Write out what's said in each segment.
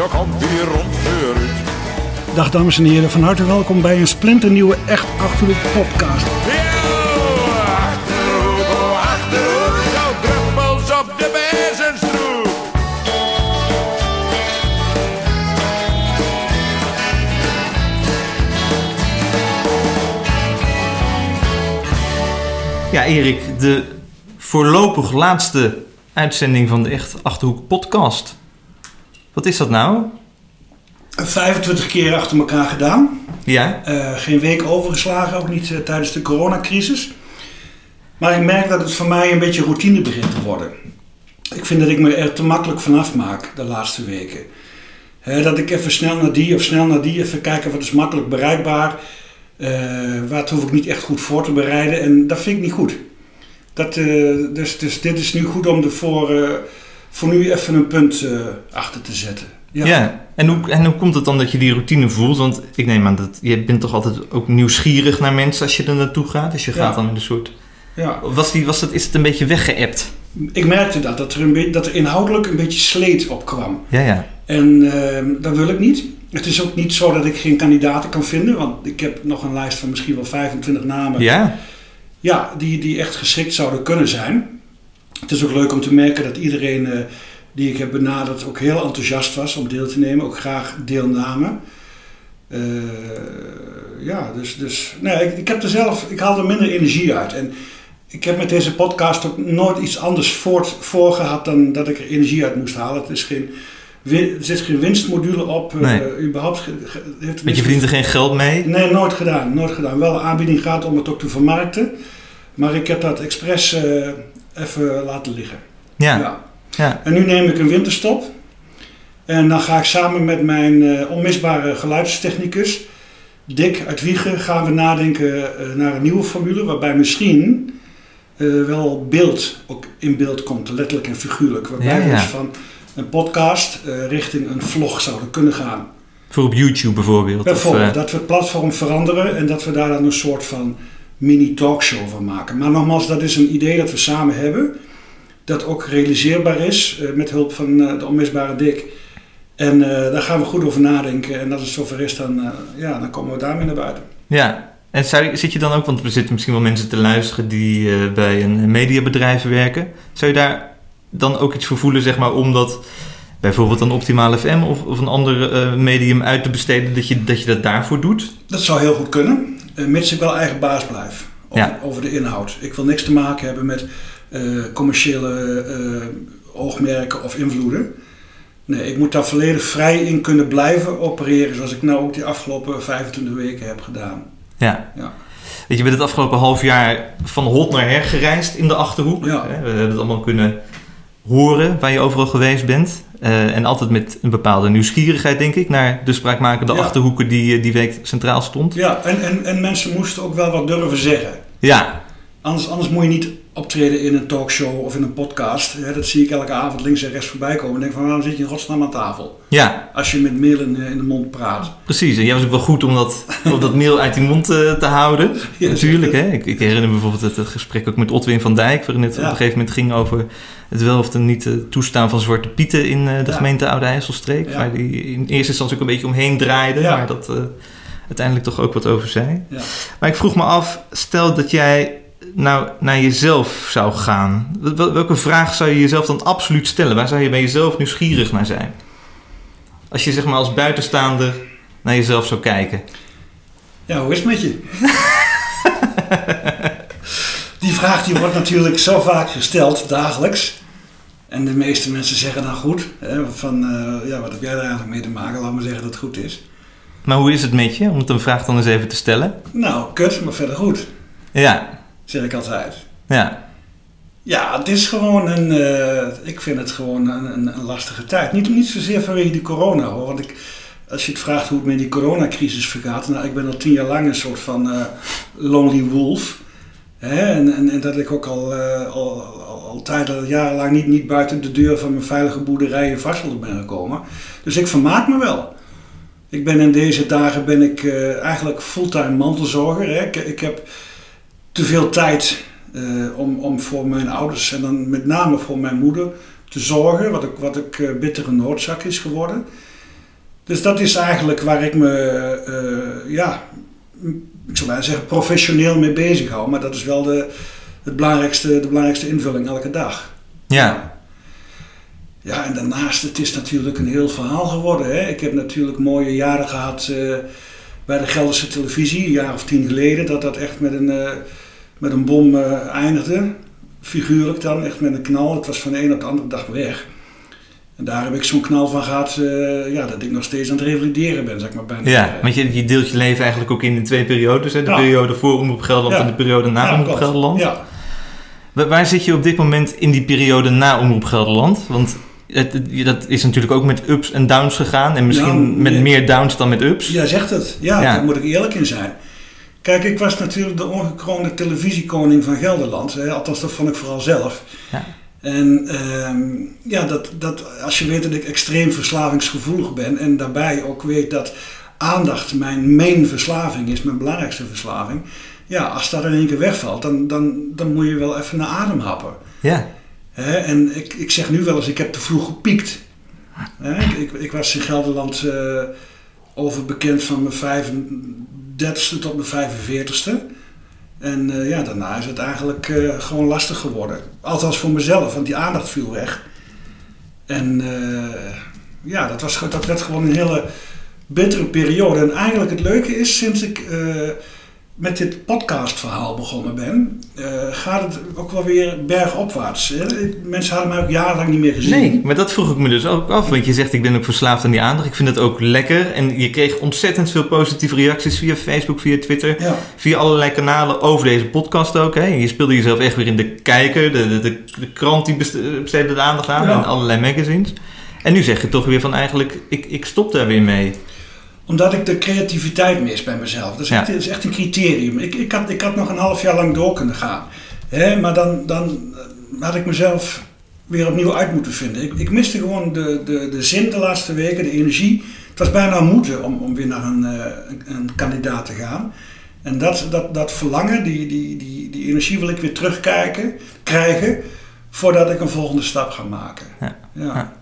daar komt hij rond vooruit. Dag dames en heren, van harte welkom bij een splinternieuwe Echt Achterhoek podcast. Achterhoek, oh Achterhoek, druppels op de bezemstroep. Ja, Erik, de voorlopig laatste uitzending van de Echt Achterhoek podcast. Wat is dat nou? 25 keer achter elkaar gedaan. Ja? Eh, geen week overgeslagen, ook niet eh, tijdens de coronacrisis. Maar ik merk dat het voor mij een beetje routine begint te worden. Ik vind dat ik me er te makkelijk vanaf maak de laatste weken. Dat ik even snel naar die of snel naar die, even kijken wat is makkelijk bereikbaar. Eh wat hoef ik niet echt goed voor te bereiden. En dat vind ik niet goed. Dat, dus, dus dit is nu goed om er voor, nu even een punt eh, achter te zetten. Ja. En, hoe, en hoe komt het dan dat je die routine voelt? Want ik neem aan dat je bent toch altijd ook nieuwsgierig naar mensen als je er naartoe gaat. Dus je gaat Ja. dan in een soort... ja. Was die, was dat, is het een beetje weggeëpt? Ik merkte dat, dat er, een be- dat er inhoudelijk een beetje sleet op kwam. Ja, ja. En ehm, dat wil ik niet. Het is ook niet zo dat ik geen kandidaten kan vinden, want ik heb nog een lijst van misschien wel 25 namen. Ja? Ja, die, die echt geschikt zouden kunnen zijn. Het is ook leuk om te merken dat iedereen eh, die ik heb benaderd ook heel enthousiast was om deel te nemen, ook graag deelnamen. Eh, ja, dus, dus nee, ik, ik heb er zelf, ik haal er minder energie uit. En ik heb met deze podcast ook nooit iets anders voort, voor gehad dan dat ik er energie uit moest halen. Het is geen, er zit geen winstmodule op. eh, Nee. überhaupt heeft Want je verdient er geen geld mee? Nee, nooit gedaan. Nooit gedaan. Wel een aanbieding gaat om het ook te vermarkten. Maar ik heb dat expres even laten liggen. Ja. ja. Ja. En nu neem ik een winterstop. En dan ga ik samen met mijn eh, onmisbare geluidstechnicus, Dick uit Wiegen, gaan we nadenken eh, naar een nieuwe formule. Waarbij misschien eh, wel beeld ook in beeld komt, letterlijk en figuurlijk. Waarbij Ja, we dus van een podcast richting een vlog zouden kunnen gaan. Voor op YouTube bijvoorbeeld. Bijvoorbeeld, Of, dat we het platform veranderen en dat we daar dan een soort van mini-talkshow van maken. Maar nogmaals, dat is een idee dat we samen hebben. Dat ook realiseerbaar is eh, met hulp van eh, de onmisbare Dick. En eh, daar gaan we goed over nadenken. En als het zover is, dan, ja, dan komen we daarmee naar buiten. Ja, en zou zit je dan ook, want er zitten misschien wel mensen te luisteren die bij een mediabedrijf werken. Zou je daar dan ook iets voor voelen, zeg maar, om dat bijvoorbeeld aan Optimal FM of, of een ander medium uit te besteden, dat je, dat je dat daarvoor doet? Dat zou heel goed kunnen, mits ik wel eigen baas blijf over, Ja. over de inhoud. Ik wil niks te maken hebben met eh, commerciële eh, oogmerken of invloeden. Nee, ik moet daar volledig vrij in kunnen blijven opereren, zoals ik nou ook die afgelopen 25 weken heb gedaan. Ja. Ja. Weet je, je bent het afgelopen half jaar van hot naar her gereisd in de Achterhoek. Ja. We hebben het allemaal kunnen horen waar je overal geweest bent. Eh, en altijd met een bepaalde nieuwsgierigheid, denk ik, naar de spraakmakende Ja. Achterhoeken die eh, die week centraal stond. Ja, en, en, en mensen moesten ook wel wat durven zeggen. Ja, Anders, anders moet je niet optreden in een talkshow of in een podcast. Hè, dat zie ik elke avond links en rechts voorbij komen. En denk van, waarom zit je in godsnaam aan tafel? ja, Als je met mail in, in de mond praat. Precies, en jij was ook wel goed om dat, om dat mail uit die mond eh, te houden. Ja, Natuurlijk, hè. Ik, ik herinner me bijvoorbeeld het, gesprek ook met Otwin van Dijk... waarin het Ja. op een gegeven moment ging over het wel of niet eh, toestaan van zwarte pieten... in eh, de Ja. gemeente Oude IJsselstreek. Waar die in eerste instantie ook een beetje omheen draaide... Maar dat eh, uiteindelijk toch ook wat over zei. Ja. Maar ik vroeg me af, stel dat jij nou naar jezelf zou gaan... wel- welke vraag zou je jezelf dan absoluut stellen? Waar zou je bij jezelf nieuwsgierig naar zijn? Als je zeg maar als buitenstaander naar jezelf zou kijken... Ja, hoe is het met je? die vraag die wordt natuurlijk zo vaak gesteld, dagelijks. En de meeste mensen zeggen dan goed. Hè, van, eh, ja, wat heb jij er eigenlijk mee te maken? Laat me zeggen dat het goed is. Maar hoe is het met je? Om het een vraag dan eens even te stellen. Nou, kut, maar verder goed. Ja, Zeg ik altijd. ja, Ja, het is gewoon een. eh, ik vind het gewoon een, een, een lastige tijd. Niet, niet zozeer vanwege die corona hoor. Want ik, als je het vraagt hoe het met die coronacrisis vergaat. Nou, ik ben al tien jaar lang een soort van eh, lonely wolf. Hè? En, en, en dat ik ook al, eh, al, al, al tijden, jarenlang niet, niet buiten de deur van mijn veilige boerderij in Varsel ben gekomen. Dus ik vermaak me wel. Ik ben in deze dagen ben ik eigenlijk fulltime mantelzorger. Hè? Ik, ik heb te veel tijd eh, om, om voor mijn ouders en dan met name voor mijn moeder te zorgen, wat ik, wat ik eh, bittere noodzaak is geworden. Dus dat is eigenlijk waar ik me, eh, ja, ik zou maar zeggen, professioneel mee bezig hou. Maar dat is wel de, het belangrijkste, de belangrijkste invulling elke dag. Ja, Ja, en daarnaast, het is natuurlijk een heel verhaal geworden. Hè? Ik heb natuurlijk mooie jaren gehad eh, bij de Gelderse televisie, een jaar of tien geleden, dat dat echt met een, eh, met een bom eh, eindigde. Figuurlijk dan, echt met een knal. Het was van de een op de andere dag weg. En daar heb ik zo'n knal van gehad, eh, ja, dat ik nog steeds aan het revalideren ben, zeg maar. Bijna. ja want je, je deelt je leven eigenlijk ook in in twee periodes. Hè? De Ja. periode voor Omroep Gelderland Ja. en de periode na Ja, Omroep. Gelderland. Ja. Waar, waar zit je op dit moment in die periode na Omroep Gelderland? Want het, dat is natuurlijk ook met ups en downs gegaan. En misschien Nou, met nee. meer downs dan met ups. Jij zegt het. Ja, Ja. daar moet ik eerlijk in zijn. Kijk, ik was natuurlijk de ongekroonde televisiekoning van Gelderland. Hè? Althans, dat vond ik vooral zelf. Ja. En ehm, ja, dat, dat, als je weet dat ik extreem verslavingsgevoelig ben en daarbij ook weet dat aandacht mijn main verslaving is, mijn belangrijkste verslaving. Ja, als dat in één keer wegvalt, dan, dan, dan moet je wel even naar adem happen. Ja. En ik, ik zeg nu wel eens, ik heb te vroeg gepiekt. Ik, ik, was in Gelderland eh overbekend van mijn 35ste tot mijn 45ste. En eh, ja, daarna is het eigenlijk eh, gewoon lastig geworden. Althans voor mezelf, want die aandacht viel weg. En ja, dat, was, dat werd gewoon een hele bittere periode. En eigenlijk het leuke is, sinds ik met dit podcastverhaal begonnen ben, eh, gaat het ook wel weer bergopwaarts. hè. Mensen hadden mij ook jarenlang niet meer gezien. Nee, maar dat vroeg ik me dus ook af. Want je zegt, ik ben ook verslaafd aan die aandacht. Ik vind het ook lekker. En je kreeg ontzettend veel positieve reacties via Facebook, via Twitter. Ja, Via allerlei kanalen over deze podcast ook. Hè. Je speelde jezelf echt weer in de kijker. De, de, de, de krant die beste- besteedde de aandacht aan. Ja. En allerlei magazines. En nu zeg je toch weer van eigenlijk, ik, ik stop daar weer mee. Omdat ik de creativiteit mis bij mezelf. Dat is, echt, dat is echt een criterium. Ik, ik, had, ik had nog een half jaar lang door kunnen gaan. Hè, maar dan, dan had ik mezelf weer opnieuw uit moeten vinden. Ik, ik miste gewoon de, de, de zin de laatste weken, de energie. Het was bijna een moeten om, om weer naar een, eh, een, een kandidaat te gaan. En dat, dat, dat verlangen, die, die, die, die energie wil ik weer terugkijken, krijgen, voordat ik een volgende stap ga maken. Ja. Ja. Ja.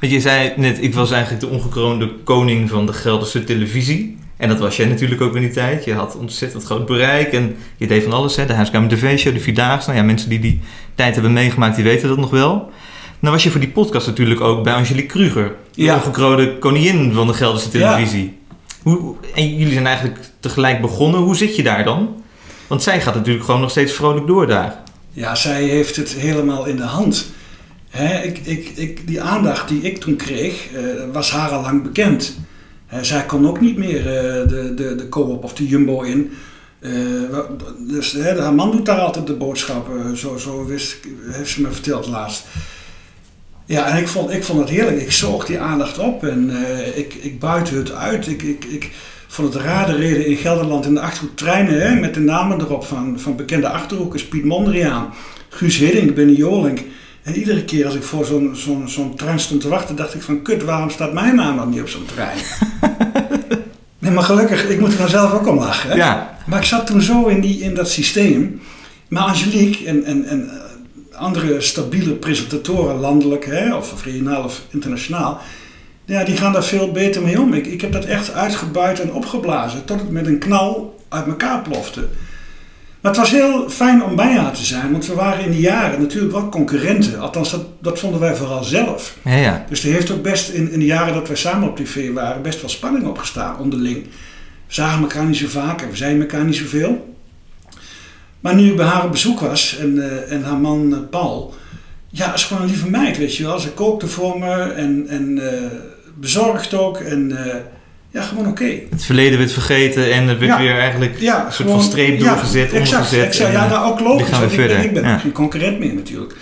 Want je zei net, ik was eigenlijk de ongekroonde koning van de Gelderse televisie. En dat was jij natuurlijk ook in die tijd. Je had ontzettend groot bereik en je deed van alles. Hè? De Huiskamer TV-show, de Vierdaagse. Nou ja, mensen die die tijd hebben meegemaakt, die weten dat nog wel. Nou was je voor die podcast natuurlijk ook bij Angelique Kruger. De Ja. ongekroonde koningin van de Gelderse televisie. Hoe, en jullie zijn eigenlijk tegelijk begonnen. Hoe zit je daar dan? Want zij gaat natuurlijk gewoon nog steeds vrolijk door daar. Ja, zij heeft het helemaal in de hand. Ik, ik, ik, die aandacht die ik toen kreeg, eh, was haar al lang bekend. Zij kon ook niet meer eh, de, de, de co-op of de jumbo in. Wa- dus haar man doet daar altijd de boodschappen. Zo, zo wist, heeft ze me verteld laatst. Ja, en ik vond, ik vond het heerlijk. Ik zoog die aandacht op en ik, ik het uit. Ik, ik, ik vond het raar de reden in Gelderland in de Achterhoek treinen hè, met de namen erop van, van bekende Achterhoekers. Piet Mondriaan, Guus Hiddink, Benny Jolink. En iedere keer als ik voor zo'n zo'n zo'n trein stond te wachten, dacht ik van kut, waarom staat mijn naam dan niet op zo'n trein? nee, maar gelukkig, ik moet er dan zelf ook om lachen. Hè? Ja, Maar ik zat toen zo in, die, in dat systeem. Maar Angelique en, en, en eh, andere stabiele presentatoren, landelijk hè, of regionaal of internationaal, ja, die gaan daar veel beter mee om. Ik, ik heb dat echt uitgebuit en opgeblazen tot het met een knal uit elkaar plofte. Maar het was heel fijn om bij haar te zijn, want we waren in die jaren natuurlijk wel concurrenten. Althans, dat, dat vonden wij vooral zelf. ja, ja. Dus er heeft ook best in, in de jaren dat wij samen op tv waren, best wel spanning opgestaan onderling. We zagen elkaar niet zo vaak en we zeiden elkaar niet zoveel. Maar nu ik bij haar op bezoek was en, eh, en haar man eh, Paul, ja, is gewoon een lieve meid, weet je wel. Ze kookte voor me en, en eh, bezorgd ook en ja, gewoon oké. Het verleden werd vergeten en het werd Ja. weer eigenlijk Ja, een soort van streep doorgezet, ja, exact, omgezet. exact. ja, nou ook logisch, gaan we want ik ben, verder. ik ben geen concurrent meer natuurlijk.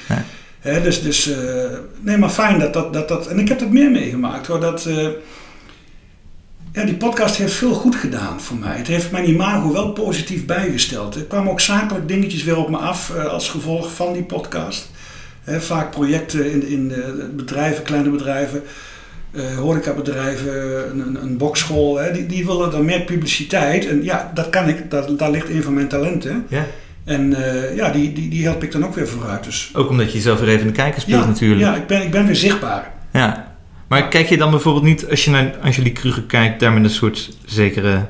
Dus, dus eh, nee, maar fijn dat dat, dat dat... En ik heb dat meer meegemaakt hoor, dat... eh, ja, die podcast heeft veel goed gedaan voor mij. Het heeft mijn imago wel positief bijgesteld. Er kwamen ook zakelijk dingetjes weer op me af eh, als gevolg van die podcast. Vaak projecten in, in bedrijven, kleine bedrijven, eh horecabedrijven, een, een, een bokschool, hè, die, die willen dan meer publiciteit. En ja, dat kan ik, dat, daar ligt een van mijn talenten. Ja. En eh, ja, die, die, die help ik dan ook weer vooruit. Dus Ook omdat je jezelf weer even in de kijker speelt ja, natuurlijk. ja ik, ben, ik ben weer zichtbaar. Ja. Maar kijk je dan bijvoorbeeld niet, als je naar Angelique Kruger kijkt, daar met een soort zekere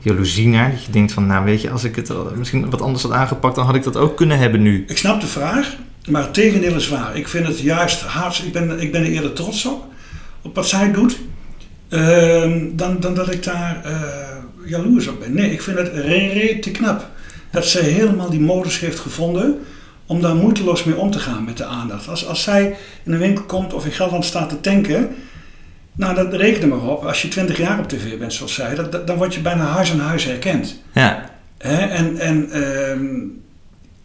jaloezie naar? Dat je denkt van, nou weet je, als ik het al- misschien wat anders had aangepakt, dan had ik dat ook kunnen hebben nu. Ik snap de vraag, maar het tegendeel is waar. Ik vind het juist hard. Ik ben, ik ben er eerder trots op, op wat zij doet, ehm, dan, dan dat ik daar eh, jaloers op ben. Nee, ik vind het re, re te knap dat zij helemaal die modus heeft gevonden om daar moeiteloos mee om te gaan met de aandacht. Als, als zij in een winkel komt of in Gelderland staat te tanken, nou, dat reken er maar op. Als je 20 jaar op tv bent, zoals zij, dat, dat- dan word je bijna huis aan huis herkend. Ja. En, en, ehm,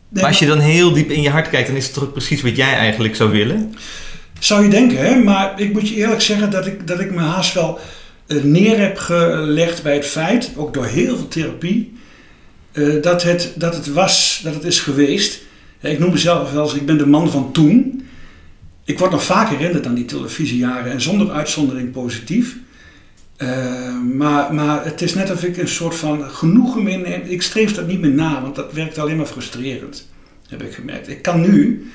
Maar als je dan heel diep in je hart kijkt, dan is het toch precies wat jij eigenlijk zou willen? Zou je denken, hè? maar ik moet je eerlijk zeggen dat ik, dat ik me haast wel eh, neer heb gelegd bij het feit, ook door heel veel therapie, eh, dat, het, dat het was, dat het is geweest. Ik noem mezelf wel eens, ik ben de man van toen. Ik word nog vaak herinnerd aan die televisiejaren en zonder uitzondering positief. Eh, maar, maar het is net of ik een soort van genoegen meeneem. Ik streef dat niet meer na, want dat werkt alleen maar frustrerend, heb ik gemerkt. Ik kan nu,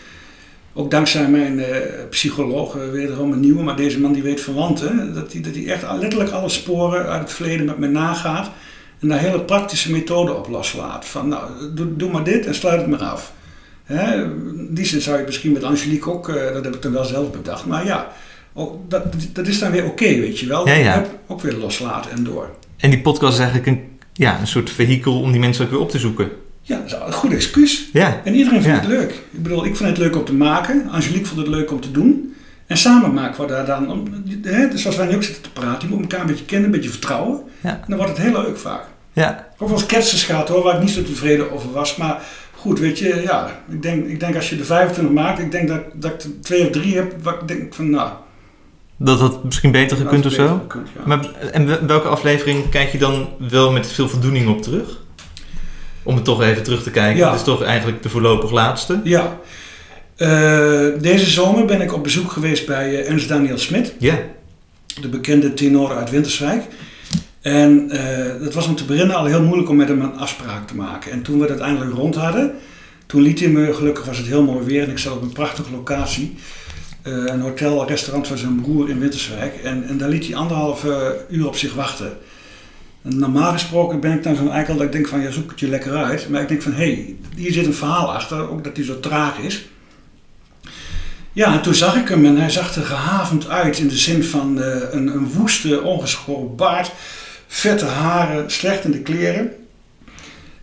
ook dankzij mijn eh, psycholoog, eh, wederom een nieuwe, maar deze man die weet verwanten, dat hij dat echt letterlijk alle sporen uit het verleden met me nagaat en daar hele praktische methoden op loslaat. Van nou, doe, doe maar dit en sluit het maar af. Hè? In die zin zou je misschien met Angelique ook, eh, dat heb ik dan wel zelf bedacht, maar ja, ook, dat, dat is dan weer oké, weet je wel. Ja, ja. Ook weer loslaten en door. En die podcast is eigenlijk een, ja, een soort vehikel om die mensen ook weer op te zoeken. Ja, dat is een goed excuus. Ja, En iedereen vindt Ja. het leuk. Ik bedoel, ik vind het leuk om te maken. Angelique vond het leuk om te doen. En samen maken we daar dan, om, hè, dus zoals wij nu ook zitten te praten, je moet elkaar een beetje kennen, een beetje vertrouwen. Ja. En dan wordt het heel leuk vaak. ja. Ook eens ketsers gaat hoor, waar ik niet zo tevreden over was. Maar goed, weet je, ja, ik denk, ik denk als je de 25 maakt, ik denk dat, dat ik er twee of drie heb, waar ik denk van nou, Dat had misschien beter gekund of dat zo. gekund, ja. Maar, en wel- welke aflevering kijk je dan wel met veel voldoening op terug? Om het toch even terug te kijken. Ja. Dat is toch eigenlijk de voorlopig laatste. Ja. Eh, deze zomer ben ik op bezoek geweest bij eh, Ernst Daniel Smit. Ja. de bekende tenor uit Winterswijk. En eh het was om te beginnen al heel moeilijk om met hem een afspraak te maken. En toen we het uiteindelijk rond hadden, toen liet hij me, gelukkig was het heel mooi weer en ik zat op een prachtige locatie. een hotel, restaurant van zijn broer in Winterswijk. En, en daar liet hij anderhalve uur op zich wachten. En normaal gesproken ben ik dan zo'n eikel dat ik denk van, ja zoek het je lekker uit. Maar ik denk van, hé, hey, hier zit een verhaal achter, ook dat hij zo traag is. Ja, en toen zag ik hem en hij zag er gehavend uit in de zin van eh, een, een woeste, ongeschoren baard, vette haren, slecht in de kleren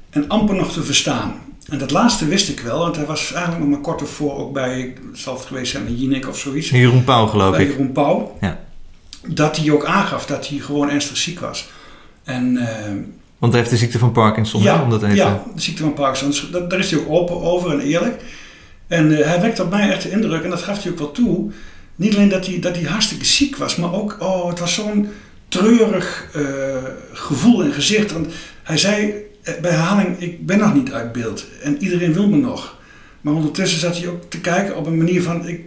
en amper nog te verstaan. En dat laatste wist ik wel, want hij was eigenlijk nog maar kort ervoor ook bij, het zal het geweest zijn, een Jinek of zoiets, Jeroen Pauw geloof bij ik. Jeroen Pauw, Ja. dat hij ook aangaf dat hij gewoon ernstig ziek was. En eh, Want hij heeft de ziekte van Parkinson. hè, om dat even... ja, de ziekte van Parkinson. Dat, daar is hij ook open over en eerlijk. En eh, hij wekte op mij echt de indruk, en dat gaf hij ook wel toe. Niet alleen dat hij, dat hij hartstikke ziek was, maar ook, oh, het was zo'n treurig eh, gevoel in gezicht. Want hij zei eh, bij herhaling, ik ben nog niet uit beeld. En iedereen wil me nog. Maar ondertussen zat hij ook te kijken op een manier van, ik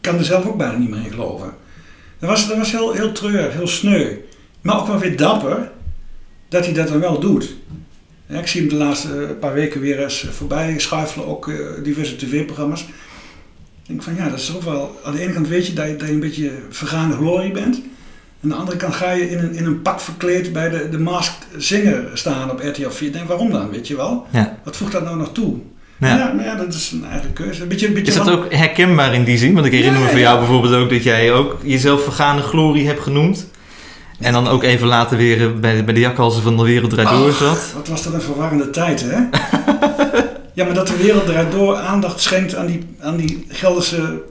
kan er zelf ook bijna niet meer in geloven. Dat was, dat was heel, heel treurig, heel sneu. Maar ook wel weer dapper dat hij dat dan wel doet. Ja, ik zie hem de laatste eh, paar weken weer eens voorbij schuifelen, ook eh, diverse tv-programma's. Ik denk van ja, dat is ook wel. Aan de ene kant weet je dat je, dat je een beetje vergaande glorie bent. Aan de andere kant ga je in een, in een pak verkleed bij de, de Masked Singer staan op RTL 4. Ik denk waarom dan, weet je wel? Ja. Wat voegt dat nou nog toe? Ja. Ja, maar ja, dat is een eigen keuze. Een beetje, een beetje Is dat wan- ook herkenbaar in die zin? Want ik herinner me van jou bijvoorbeeld ook dat jij ook jezelf vergane glorie hebt genoemd. En dan ook even later weer eh, bij, bij de jakhalzen van de wereld draait door zat. Wat was dat een verwarrende tijd, hè? ja, maar dat de wereld eruit door aandacht schenkt aan die, aan die Gelderse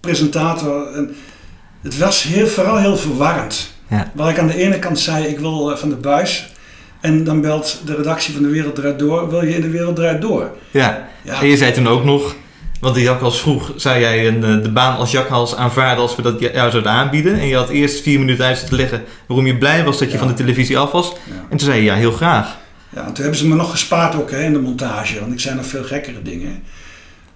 presentator. En het was heel, vooral heel verwarrend. Ja. Waar ik aan de ene kant zei, ik wil eh, van de buis. En dan belt de redactie van de wereld eruit door, wil je in de wereld eruit door? Ja. Ja, En je zei toen ook nog, want de jakhals vroeg, zou jij een, eh, de baan als jakhals aanvaarden als we dat jou zouden aanbieden? En je had eerst vier minuten uit te leggen waarom je blij was dat je Ja. van de televisie af was. ja. En toen zei je ja, heel graag. Ja, en toen hebben ze me nog gespaard ook hè, in de montage, want ik zei nog veel gekkere dingen.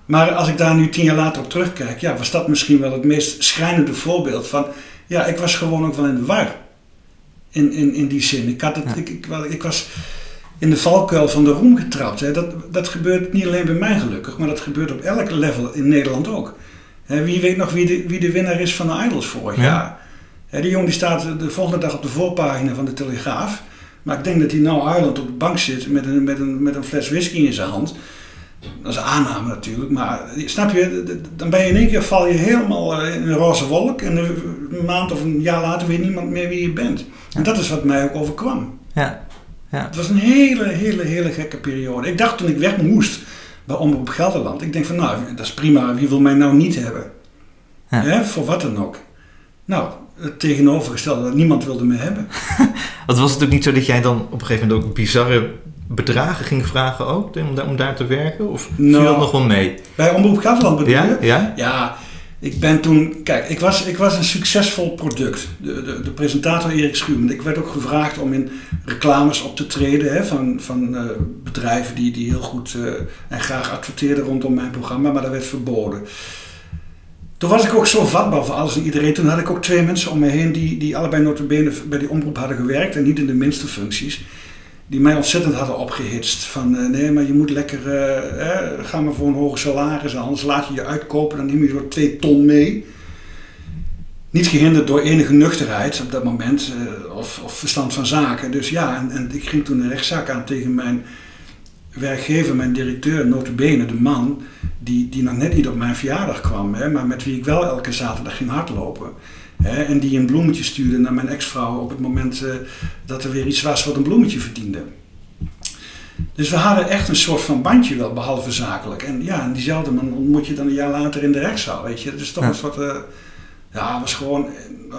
Maar als ik daar nu tien jaar later op terugkijk, ja, was dat misschien wel het meest schrijnende voorbeeld van, ja, ik was gewoon ook wel in de war. In, in, in die zin. Ik, had het, Ja. ik, ik was in de valkuil van de roem getrapt. Hè. Dat, dat gebeurt niet alleen bij mij gelukkig, maar dat gebeurt op elk level in Nederland ook. Hè, wie weet nog wie de, wie de winnaar is van de Idols vorig Ja. jaar? Hè, die jongen die staat de volgende dag op de voorpagina van de Telegraaf. Maar ik denk dat hij nou Ireland op de bank zit met een, met, een, met een fles whisky in zijn hand. Dat is een aanname natuurlijk, maar snap je, dan ben je in één keer val je helemaal eh, in een roze wolk en een maand of een jaar later weet niemand meer wie je bent. En dat is wat mij ook overkwam. Ja. Ja. Het was een hele, hele, hele gekke periode. Ik dacht toen ik weg moest bij Omroep Gelderland, ik denk van nou, dat is prima, wie wil mij nou niet hebben? Ja. Hè, voor wat dan ook. Nou, het tegenovergestelde, dat niemand wilde me hebben. Was het ook niet zo dat jij dan op een gegeven moment ook bizarre bedragen ging vragen ook, om daar, om daar te werken? Of viel Nou. dat nog wel mee? Bij Omroep Gelderland bedoel Ja? je? Ja? Ja, ik ben toen... Kijk, ik was, ik was een succesvol product. De, de, de presentator Erik Schuurman. Ik werd ook gevraagd om in reclames op te treden hè, van, van eh, bedrijven die, die heel goed eh, en graag adverteerden rondom mijn programma, maar dat werd verboden. Toen was ik ook zo vatbaar voor alles en iedereen. Toen had ik ook twee mensen om me heen die, die allebei notabene bij die omroep hadden gewerkt en niet in de minste functies. Die mij ontzettend hadden opgehitst. Van eh, nee, maar je moet lekker, eh, eh, ga maar voor een hoger salaris. Anders laat je je uitkopen, dan neem je zo twee ton mee. Niet gehinderd door enige nuchterheid op dat moment eh, of, of verstand van zaken. Dus ja, en, en ik ging toen een rechtszaak aan tegen mijn werkgever, mijn directeur, notabene, de man die, die nog net niet op mijn verjaardag kwam, hè, maar met wie ik wel elke zaterdag ging hardlopen. Hè, en die een bloemetje stuurde naar mijn ex-vrouw op het moment eh, dat er weer iets was wat een bloemetje verdiende. Dus we hadden echt een soort van bandje wel, behalve zakelijk. En ja, en diezelfde man ontmoet je dan een jaar later in de rechtszaal, weet je. Het is toch Ja. een soort, eh, ja, het was gewoon eh,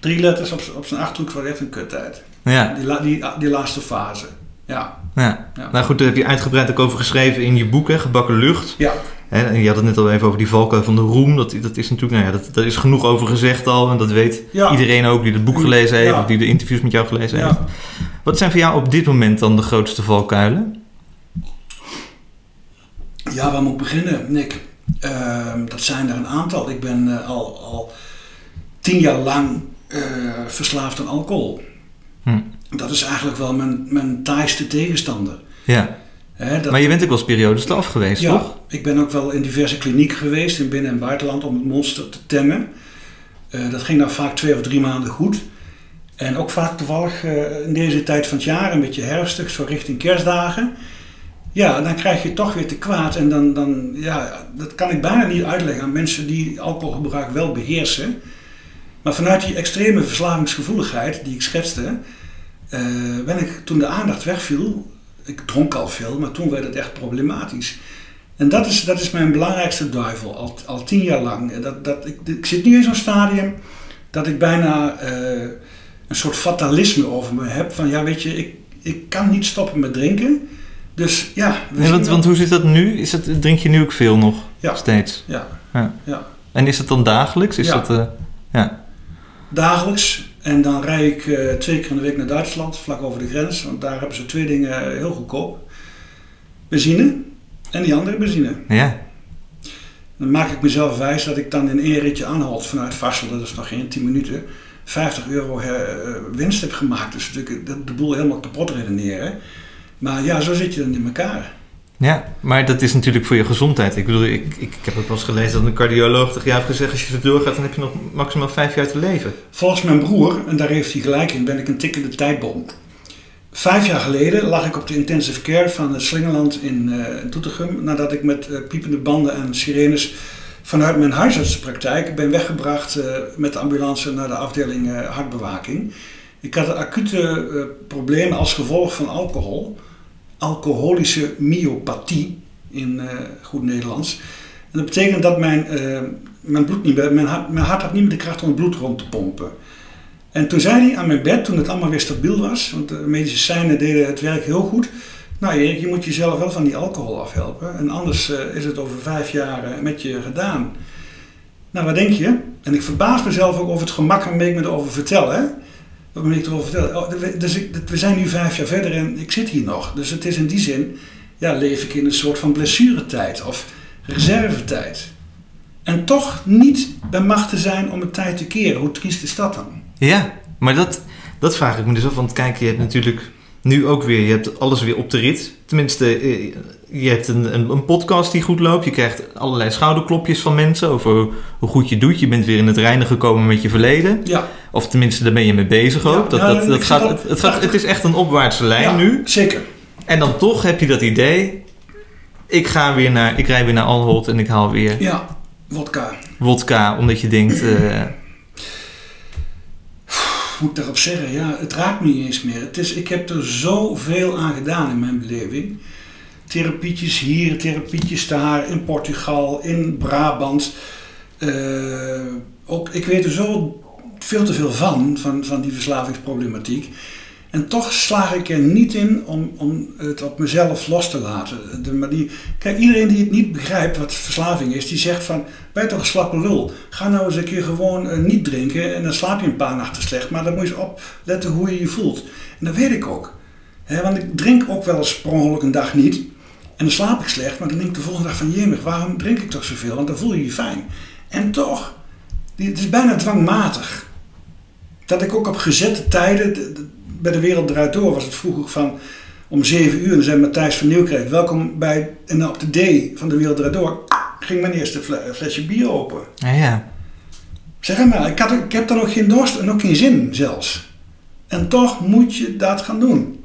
drie letters op, op zijn achterhoek, was echt een kuttijd. Ja. Die, die, die laatste fase, ja. ja. Ja. Nou goed, daar heb je uitgebreid ook over geschreven in je boek, hè, Gebakken Lucht. Ja, en je had het net al even over die valkuil van de roem. Dat, dat is natuurlijk, nou ja, dat, daar is genoeg over gezegd al. En dat weet Ja. iedereen ook die het boek gelezen heeft, Ja. of die de interviews met jou gelezen heeft. Wat zijn voor jou op dit moment dan de grootste valkuilen? Ja, waar moet ik beginnen, Nick? Ehm, dat zijn er een aantal. Ik ben eh, al, al tien jaar lang eh, verslaafd aan alcohol. Hm. Dat is eigenlijk wel mijn, mijn taaiste tegenstander. Ja. Dat, Maar je bent ook wel eens periodes af geweest, ja, toch? ik ben ook wel in diverse klinieken geweest in binnen- en buitenland om het monster te temmen. Eh, dat ging dan vaak twee of drie maanden goed. En ook vaak toevallig eh, in deze tijd van het jaar, een beetje herfstig, zo richting kerstdagen. Ja, dan krijg je toch weer te kwaad. En dan, dan ja, dat kan ik bijna niet uitleggen aan mensen die alcoholgebruik wel beheersen. Maar vanuit die extreme verslavingsgevoeligheid die ik schetste, eh, ben ik toen de aandacht wegviel. Ik dronk al veel, maar toen werd het echt problematisch. En dat is, dat is mijn belangrijkste duivel, al, al tien jaar lang. Dat, dat, ik, ik zit nu in zo'n stadium dat ik bijna eh, een soort fatalisme over me heb. Van ja, weet je, ik, ik kan niet stoppen met drinken. Dus ja, Nee, want, hoe zit dat nu? Is het, drink je nu ook veel nog? Ja. Steeds? Ja, Ja. ja. En is het dan dagelijks? Is Ja. dat, eh, ja. dagelijks. En dan rijd ik eh, twee keer in de week naar Duitsland, vlak over de grens. Want daar hebben ze twee dingen heel goedkoop. Benzine en die andere benzine. Ja. Dan maak ik mezelf wijs dat ik dan in één ritje aanholt vanuit Vassel, dat is nog geen 10 minuten, 50 euro eh, winst heb gemaakt. Dus natuurlijk de, de boel helemaal kapot redeneren. Maar ja, zo zit je dan in elkaar. Ja, maar dat is natuurlijk voor je gezondheid. Ik bedoel, ik, ik, ik heb ook wel eens gelezen dat een cardioloog tegen jou heeft gezegd... als je zo doorgaat, dan heb je nog maximaal vijf jaar te leven. Volgens mijn broer, en daar heeft hij gelijk in, ben ik een tikkende tijdbom. Vijf jaar geleden lag ik op de intensive care van het Slingerland in eh Doetinchem. Nadat ik met eh, piepende banden en sirenes vanuit mijn huisartsenpraktijk ben weggebracht eh, met de ambulance naar de afdeling eh, hartbewaking. Ik had acute eh, problemen als gevolg van alcohol. Alcoholische myopathie in eh, goed Nederlands. En dat betekent dat mijn, eh, mijn, bloed niet mijn, hart, mijn hart had niet meer de kracht om het bloed rond te pompen. En toen zei hij aan mijn bed, toen het allemaal weer stabiel was, want de medische seinen deden het werk heel goed. Nou Erik, je moet jezelf wel van die alcohol afhelpen. En anders eh, is het over vijf jaar met je gedaan. Nou, wat denk je? En ik verbaas mezelf ook over het gemak waarmee ik me erover vertel. Hè? Waarmee ik erover vertel. Oh, dus ik, we zijn nu vijf jaar verder en ik zit hier nog. Dus het is in die zin, ja, leef ik in een soort van blessuretijd of reservetijd. En toch niet bij te zijn om het tijd te keren. Hoe triest is dat dan? Ja, maar dat, dat vraag ik me dus af. Want kijk, je hebt natuurlijk nu ook weer, je hebt alles weer op de rit. Tenminste, eh, je hebt een, een, een podcast die goed loopt. Je krijgt allerlei schouderklopjes van mensen over hoe goed je doet. Je bent weer in het reinen gekomen met je verleden. Ja, Of tenminste, daar ben je mee bezig ook. Ja, dat, ja, dat, dat ik gaat, het, al het, gaat, het is echt een opwaartse lijn nu. Zeker. En dan toch heb je dat idee. Ik ga weer naar, ik rij weer naar Anholt en ik haal weer Ja, wodka. wodka. Omdat je denkt, eh, moet ik daarop zeggen? Ja, het raakt me niet eens meer. Het is, ik heb er zoveel aan gedaan in mijn beleving. Therapietjes hier, therapietjes daar, in Portugal, in Brabant. Eh, ook, ik weet er zo veel te veel van, van, van die verslavingsproblematiek. En toch slaag ik er niet in om, om het op mezelf los te laten. De, die, kijk, iedereen die het niet begrijpt wat verslaving is, die zegt van, ben toch een slappe lul. Ga nou eens een keer gewoon eh, niet drinken en dan slaap je een paar nachten slecht. Maar dan moet je eens opletten hoe je je voelt. En dat weet ik ook. Hè, want ik drink ook wel eens per een dag niet. En dan slaap ik slecht, maar dan denk ik de volgende dag van, jemig, waarom drink ik toch zoveel? Want dan voel je je fijn. En toch, het is bijna dwangmatig. Dat ik ook op gezette tijden, de- de- bij de Wereld Draait Door was het vroeger van om 7 uur, dan zei Matthijs van Nieuwkerk, welkom bij, en op de D van de Wereld Draait Door, ging mijn eerste fle- flesje bier open. nou ja, Zeg maar, ik, had, ik heb dan ook geen dorst en ook geen zin zelfs. En toch moet je dat gaan doen.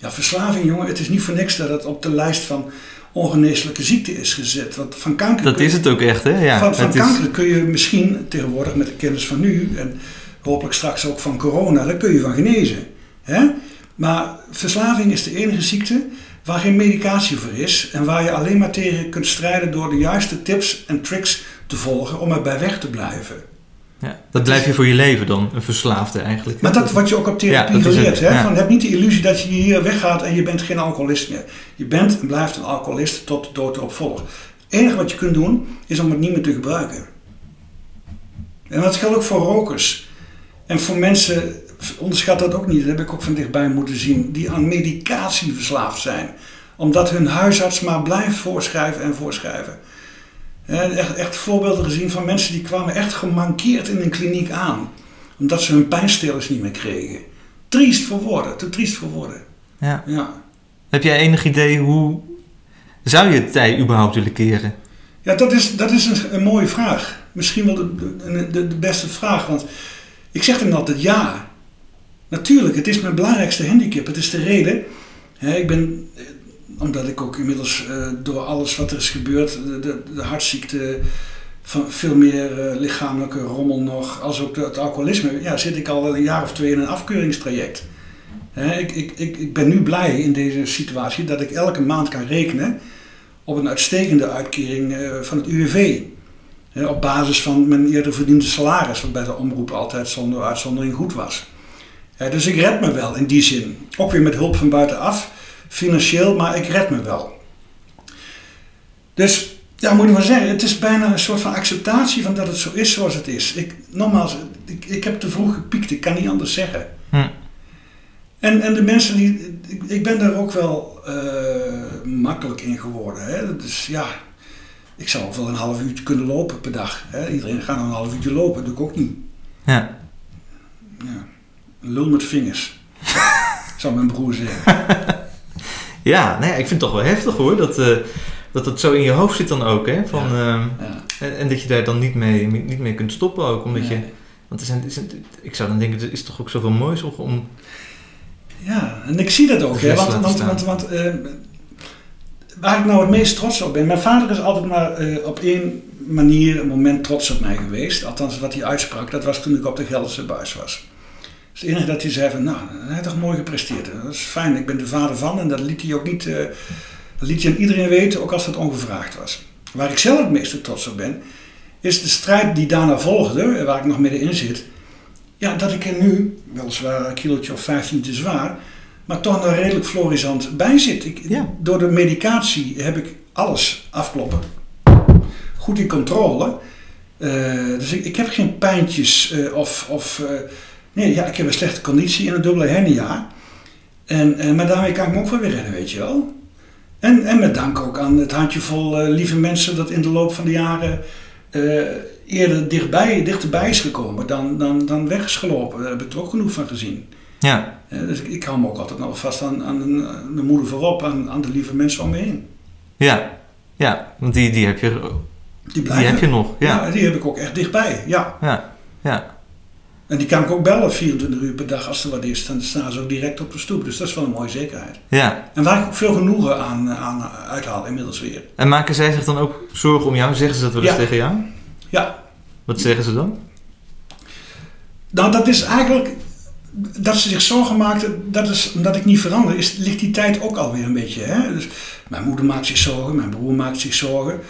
Ja, verslaving, jongen, het is niet voor niks dat het op de lijst van ongeneeslijke ziekte is gezet. Want van kanker dat je- is het ook echt, hè? Ja, van van het is- kanker kun je misschien tegenwoordig met de kennis van nu en hopelijk straks ook van corona, daar kun je van genezen. Hè? Maar verslaving is de enige ziekte waar geen medicatie voor is en waar je alleen maar tegen kunt strijden door de juiste tips en tricks te volgen om erbij weg te blijven. Ja, dat blijf je voor je leven dan, een verslaafde eigenlijk. Maar dat wat je ook op therapie Ja, dat is geleerd. het, Hè? ja. Van, heb niet de illusie dat je hier weggaat en je bent geen alcoholist meer. Je bent en blijft een alcoholist tot de dood erop volgt. Het enige wat je kunt doen is om het niet meer te gebruiken. En dat geldt ook voor rokers. En voor mensen, onderschat dat ook niet, dat heb ik ook van dichtbij moeten zien, die aan medicatie verslaafd zijn. Omdat hun huisarts maar blijft voorschrijven en voorschrijven. En echt, echt voorbeelden gezien van mensen die kwamen echt gemankeerd in een kliniek aan. Omdat ze hun pijnstillers niet meer kregen. Triest voor woorden, te triest voor woorden. Ja. Ja. Heb jij enig idee hoe... Zou je het tij überhaupt willen keren? Ja, dat is, dat is een, een mooie vraag. Misschien wel de, de, de, beste vraag. Want ik zeg dan altijd ja. Natuurlijk, het is mijn belangrijkste handicap. Het is de reden. Hè, ik ben, eh, omdat ik ook inmiddels eh, door alles wat er is gebeurd, de, de, hartziekte, van veel meer eh, lichamelijke rommel nog, als ook het alcoholisme, ja, zit ik al een jaar of twee in een afkeuringstraject. Ik, ik, ik, ik ben nu blij in deze situatie dat ik elke maand kan rekenen op een uitstekende uitkering eh, van het UWV. Op basis van mijn eerder verdiende salaris, wat bij de omroep altijd zonder uitzondering goed was. Dus ik red me wel in die zin. Ook weer met hulp van buitenaf, financieel, maar ik red me wel. Dus ja, moet ik wel zeggen, het is bijna een soort van acceptatie van dat het zo is zoals het is. Ik, nogmaals, ik, ik heb te vroeg gepiekt, ik kan niet anders zeggen. Hm. En, en de mensen die. Ik, ik ben daar ook wel eh, makkelijk in geworden. Hè? Dus ja, ik zou ook wel een half uurtje kunnen lopen per dag. Hè? Iedereen gaat een half uurtje lopen, dat doe ik ook niet. Ja. Ja. Lul met vingers, zou mijn broer zeggen. Ja, nou ja, ik vind het toch wel heftig hoor. Dat, eh, dat het zo in je hoofd zit dan ook. Hè? Van, ehm, Ja. en, en dat je daar dan niet mee, niet mee kunt stoppen ook. Omdat je, want er zijn, er zijn- ik zou dan denken, er is toch ook zoveel moois om- om... Ja, en ik zie dat ook. Hè? Want, want, want, want eh, waar ik nou het meest trots op ben. Mijn vader is altijd maar eh, op één manier een moment trots op mij geweest. Althans, wat hij uitsprak, dat was toen ik op de Gelderse buis was. Dus het enige dat hij zei van, nou, hij heeft toch mooi gepresteerd. hè. Dat is fijn, ik ben de vader van. En dat liet hij ook niet, eh, dat liet hij aan iedereen weten, ook als dat ongevraagd was. Waar ik zelf het meeste trots op ben, is de strijd die daarna volgde, eh, waar ik nog middenin zit. Ja, dat ik er nu, weliswaar een kilootje of 15 te zwaar, maar toch nog redelijk florisant bij zit. Ik, Ja. Door de medicatie heb ik alles afkloppen. Goed in controle. Eh, dus ik, ik heb geen pijntjes of... of nee, ja, ik heb een slechte conditie en een dubbele hernia. En, eh, maar daarmee kan ik me ook wel weer redden, weet je wel. En, en met dank ook aan het handjevol eh, lieve mensen dat in de loop van de jaren eh, eerder dichtbij, dichterbij is gekomen dan, dan, dan weg is gelopen. Daar heb ik er ook genoeg van gezien. Ja, dus ik, ik hou me ook altijd nog vast aan, aan, de moeder voorop, aan, aan de lieve mensen om me heen. ja, ja. Want die, die, heb, je, Die die heb je nog. Ja, Ja, die heb ik ook echt dichtbij. Ja. ja, ja. En die kan ik ook bellen 24 uur per dag als er wat is. Dan staan ze ook direct op de stoep. Dus dat is wel een mooie zekerheid. ja. En waar ik ook veel genoegen aan, aan uithaal inmiddels weer. En maken zij zich dan ook zorgen om jou? Zeggen ze dat wel eens Ja. tegen jou? Ja, Wat zeggen ze dan? nou dat is eigenlijk... Dat ze zich zorgen maakten, dat is omdat ik niet verander, is, ligt die tijd ook alweer een beetje. Hè? Dus mijn moeder maakt zich zorgen, mijn broer maakt zich zorgen.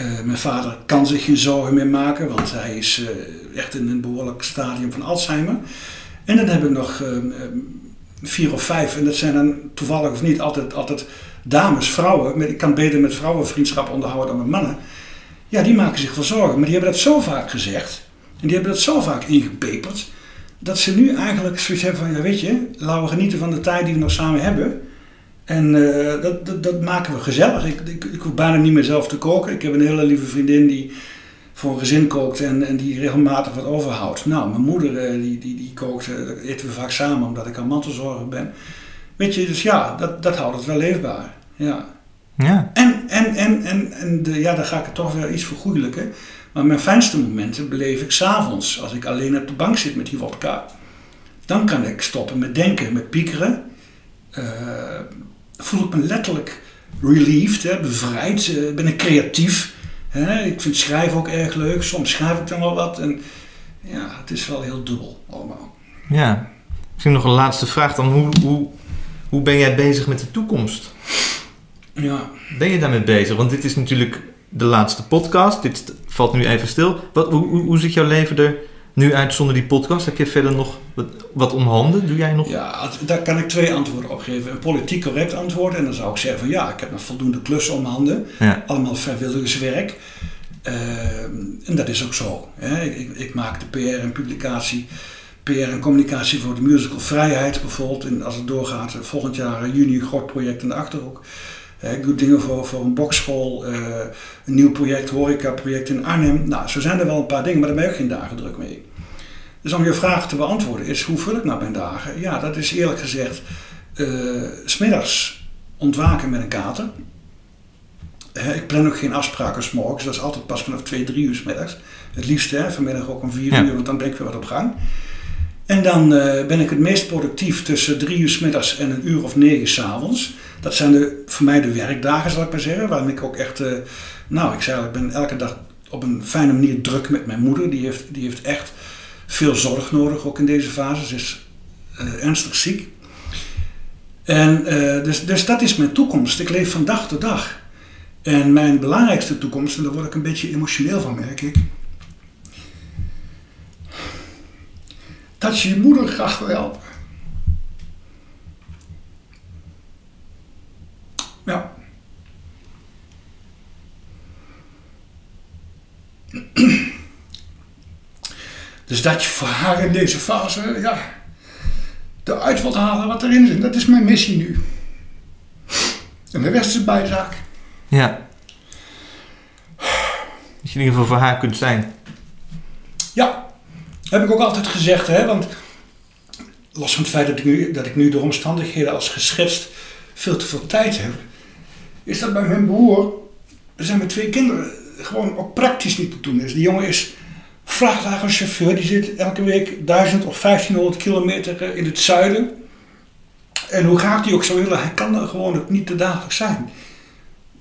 Eh, mijn vader kan zich geen zorgen meer maken, want hij is eh, echt in een behoorlijk stadium van Alzheimer. En dan heb ik nog eh, eh, vier of vijf, en dat zijn dan toevallig of niet altijd, altijd dames, vrouwen. Ik kan beter met vrouwen vriendschap onderhouden dan met mannen. Ja, die maken zich wel zorgen, maar die hebben dat zo vaak gezegd. En die hebben dat zo vaak ingepeperd. Dat ze nu eigenlijk zoiets hebben van, ja weet je, laten we genieten van de tijd die we nog samen hebben. En eh, dat, dat, dat maken we gezellig. Ik, ik, ik hoef bijna niet meer zelf te koken. Ik heb een hele lieve vriendin die voor een gezin kookt en, en die regelmatig wat overhoudt. Nou, mijn moeder eh, die, die, die kookt, eh, dat eten we vaak samen omdat ik aan mantelzorger ben. Weet je, dus ja, dat, dat houdt het wel leefbaar. Ja. Ja, En, en, en, en, en de, ja, dan ga ik het toch weer iets vergoeilijken. Maar mijn fijnste momenten beleef ik s'avonds, als ik alleen op de bank zit met die wodka. Dan kan ik stoppen met denken, met piekeren. Voel ik me letterlijk relieved, hè, bevrijd. eh, ben ik creatief. Hè. Ik vind schrijven ook erg leuk. Soms schrijf ik dan wel wat. En ja, het is wel heel dubbel allemaal. ja. Misschien nog een laatste vraag dan. Hoe, hoe, hoe ben jij bezig met de toekomst? Ja. Ben je daarmee bezig? Want dit is natuurlijk de laatste podcast. Dit valt nu even stil. Wat, hoe, hoe, hoe ziet jouw leven er nu uit zonder die podcast? Heb je verder nog wat, wat om handen? Doe jij nog? Ja, daar kan ik twee antwoorden op geven. Een politiek correct antwoord. En dan zou ik zeggen van ja, ik heb nog voldoende klussen om handen. Ja. Allemaal vrijwilligerswerk. Ehm, en dat is ook zo. Hè. Ik, ik, ik maak de PR en publicatie, PR en communicatie voor de musical Vrijheid bijvoorbeeld. En als het doorgaat, eh, volgend jaar eh, juni een groot project in de Achterhoek. Ik doe dingen voor, voor een bokschool, eh, een nieuw project, horeca-project in Arnhem. Nou, zo zijn er wel een paar dingen, maar daar ben ik ook geen dagen druk mee. Dus om je vraag te beantwoorden is, hoe vul ik nou mijn dagen? Ja, dat is eerlijk gezegd, s smiddags ontwaken met een kater. Ik plan ook geen afspraken 's morgens, dat is altijd pas vanaf 2, 3 uur 's middags. Het liefst hè, vanmiddag ook om 4 Ja. uur, want dan ben ik weer wat op gang. En dan eh, ben ik het meest productief tussen 3 uur 's middags en een uur of 9 's avonds. Dat zijn de, voor mij de werkdagen, zal ik maar zeggen, waarin ik ook echt, eh, nou, ik zei ik ben elke dag op een fijne manier druk met mijn moeder. Die heeft, die heeft echt veel zorg nodig, ook in deze fase. Ze is eh, ernstig ziek. En dus, dus dat is mijn toekomst. Ik leef van dag tot dag. En mijn belangrijkste toekomst, en daar word ik een beetje emotioneel van, merk ik. Dat je je moeder graag wil helpen. Ja. Dus dat je voor haar in deze fase, ja, eruit wilt halen wat erin zit. Dat is mijn missie nu. En de rest is bijzaak. Ja. Dat je in ieder geval voor haar kunt zijn. Ja, heb ik ook altijd gezegd, hè, want los van het feit dat ik, nu, nu door omstandigheden als geschetst veel te veel tijd heb, is dat bij mijn broer, er zijn met twee kinderen, gewoon ook praktisch niet te doen is. Die jongen is vrachtwagenchauffeur, die zit elke week 1000 of 1500 kilometer eh, in het zuiden. En hoe graag die ook zou willen, hij kan er gewoon ook niet te dagelijks zijn.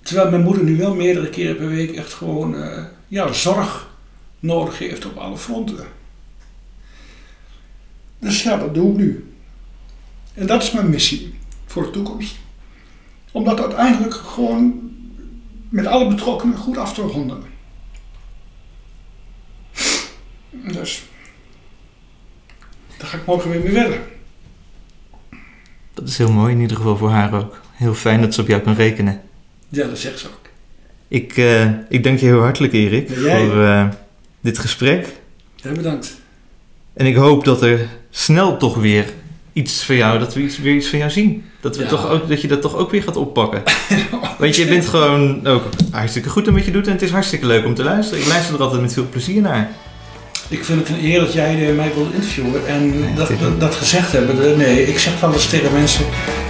Terwijl mijn moeder nu wel meerdere keren per week echt gewoon eh, ja, zorg nodig heeft op alle fronten. Dus ja, dat doe ik nu. En dat is mijn missie voor de toekomst. Om dat uiteindelijk gewoon met alle betrokkenen goed af te ronden. Dus daar ga ik morgen weer mee verder. Dat is heel mooi, in ieder geval voor haar ook. Heel fijn dat ze op jou kan rekenen. Ja, dat zegt ze ook. Ik, eh, ik dank je heel hartelijk, Erik, Ja, voor eh, dit gesprek. Ja, bedankt. En ik hoop dat er snel toch weer iets van jou, dat we iets, weer iets van jou zien. Dat, we Ja. toch ook, dat je dat toch ook weer gaat oppakken. Want je bent gewoon ook hartstikke goed in wat je doet en het is hartstikke leuk om te luisteren. Ik luister er altijd met veel plezier naar. Ik vind het een eer dat jij eh, mij wilt interviewen. En dat, dat, dat gezegd hebben, eh, nee, ik zeg wel eens tegen mensen,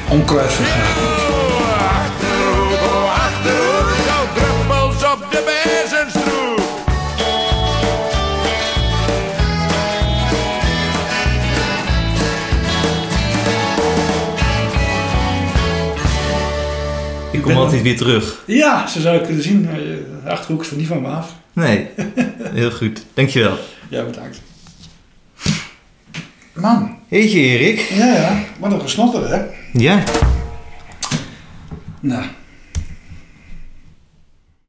vergaat. Ik altijd weer terug. Ja, zo zou je kunnen zien. Eh, De Achterhoek is er niet van me af. Nee, heel goed. Dankjewel. Ja, bedankt. Man, Heetje Erik. ja, ja, wat een gesnotter, hè? Ja, Nou,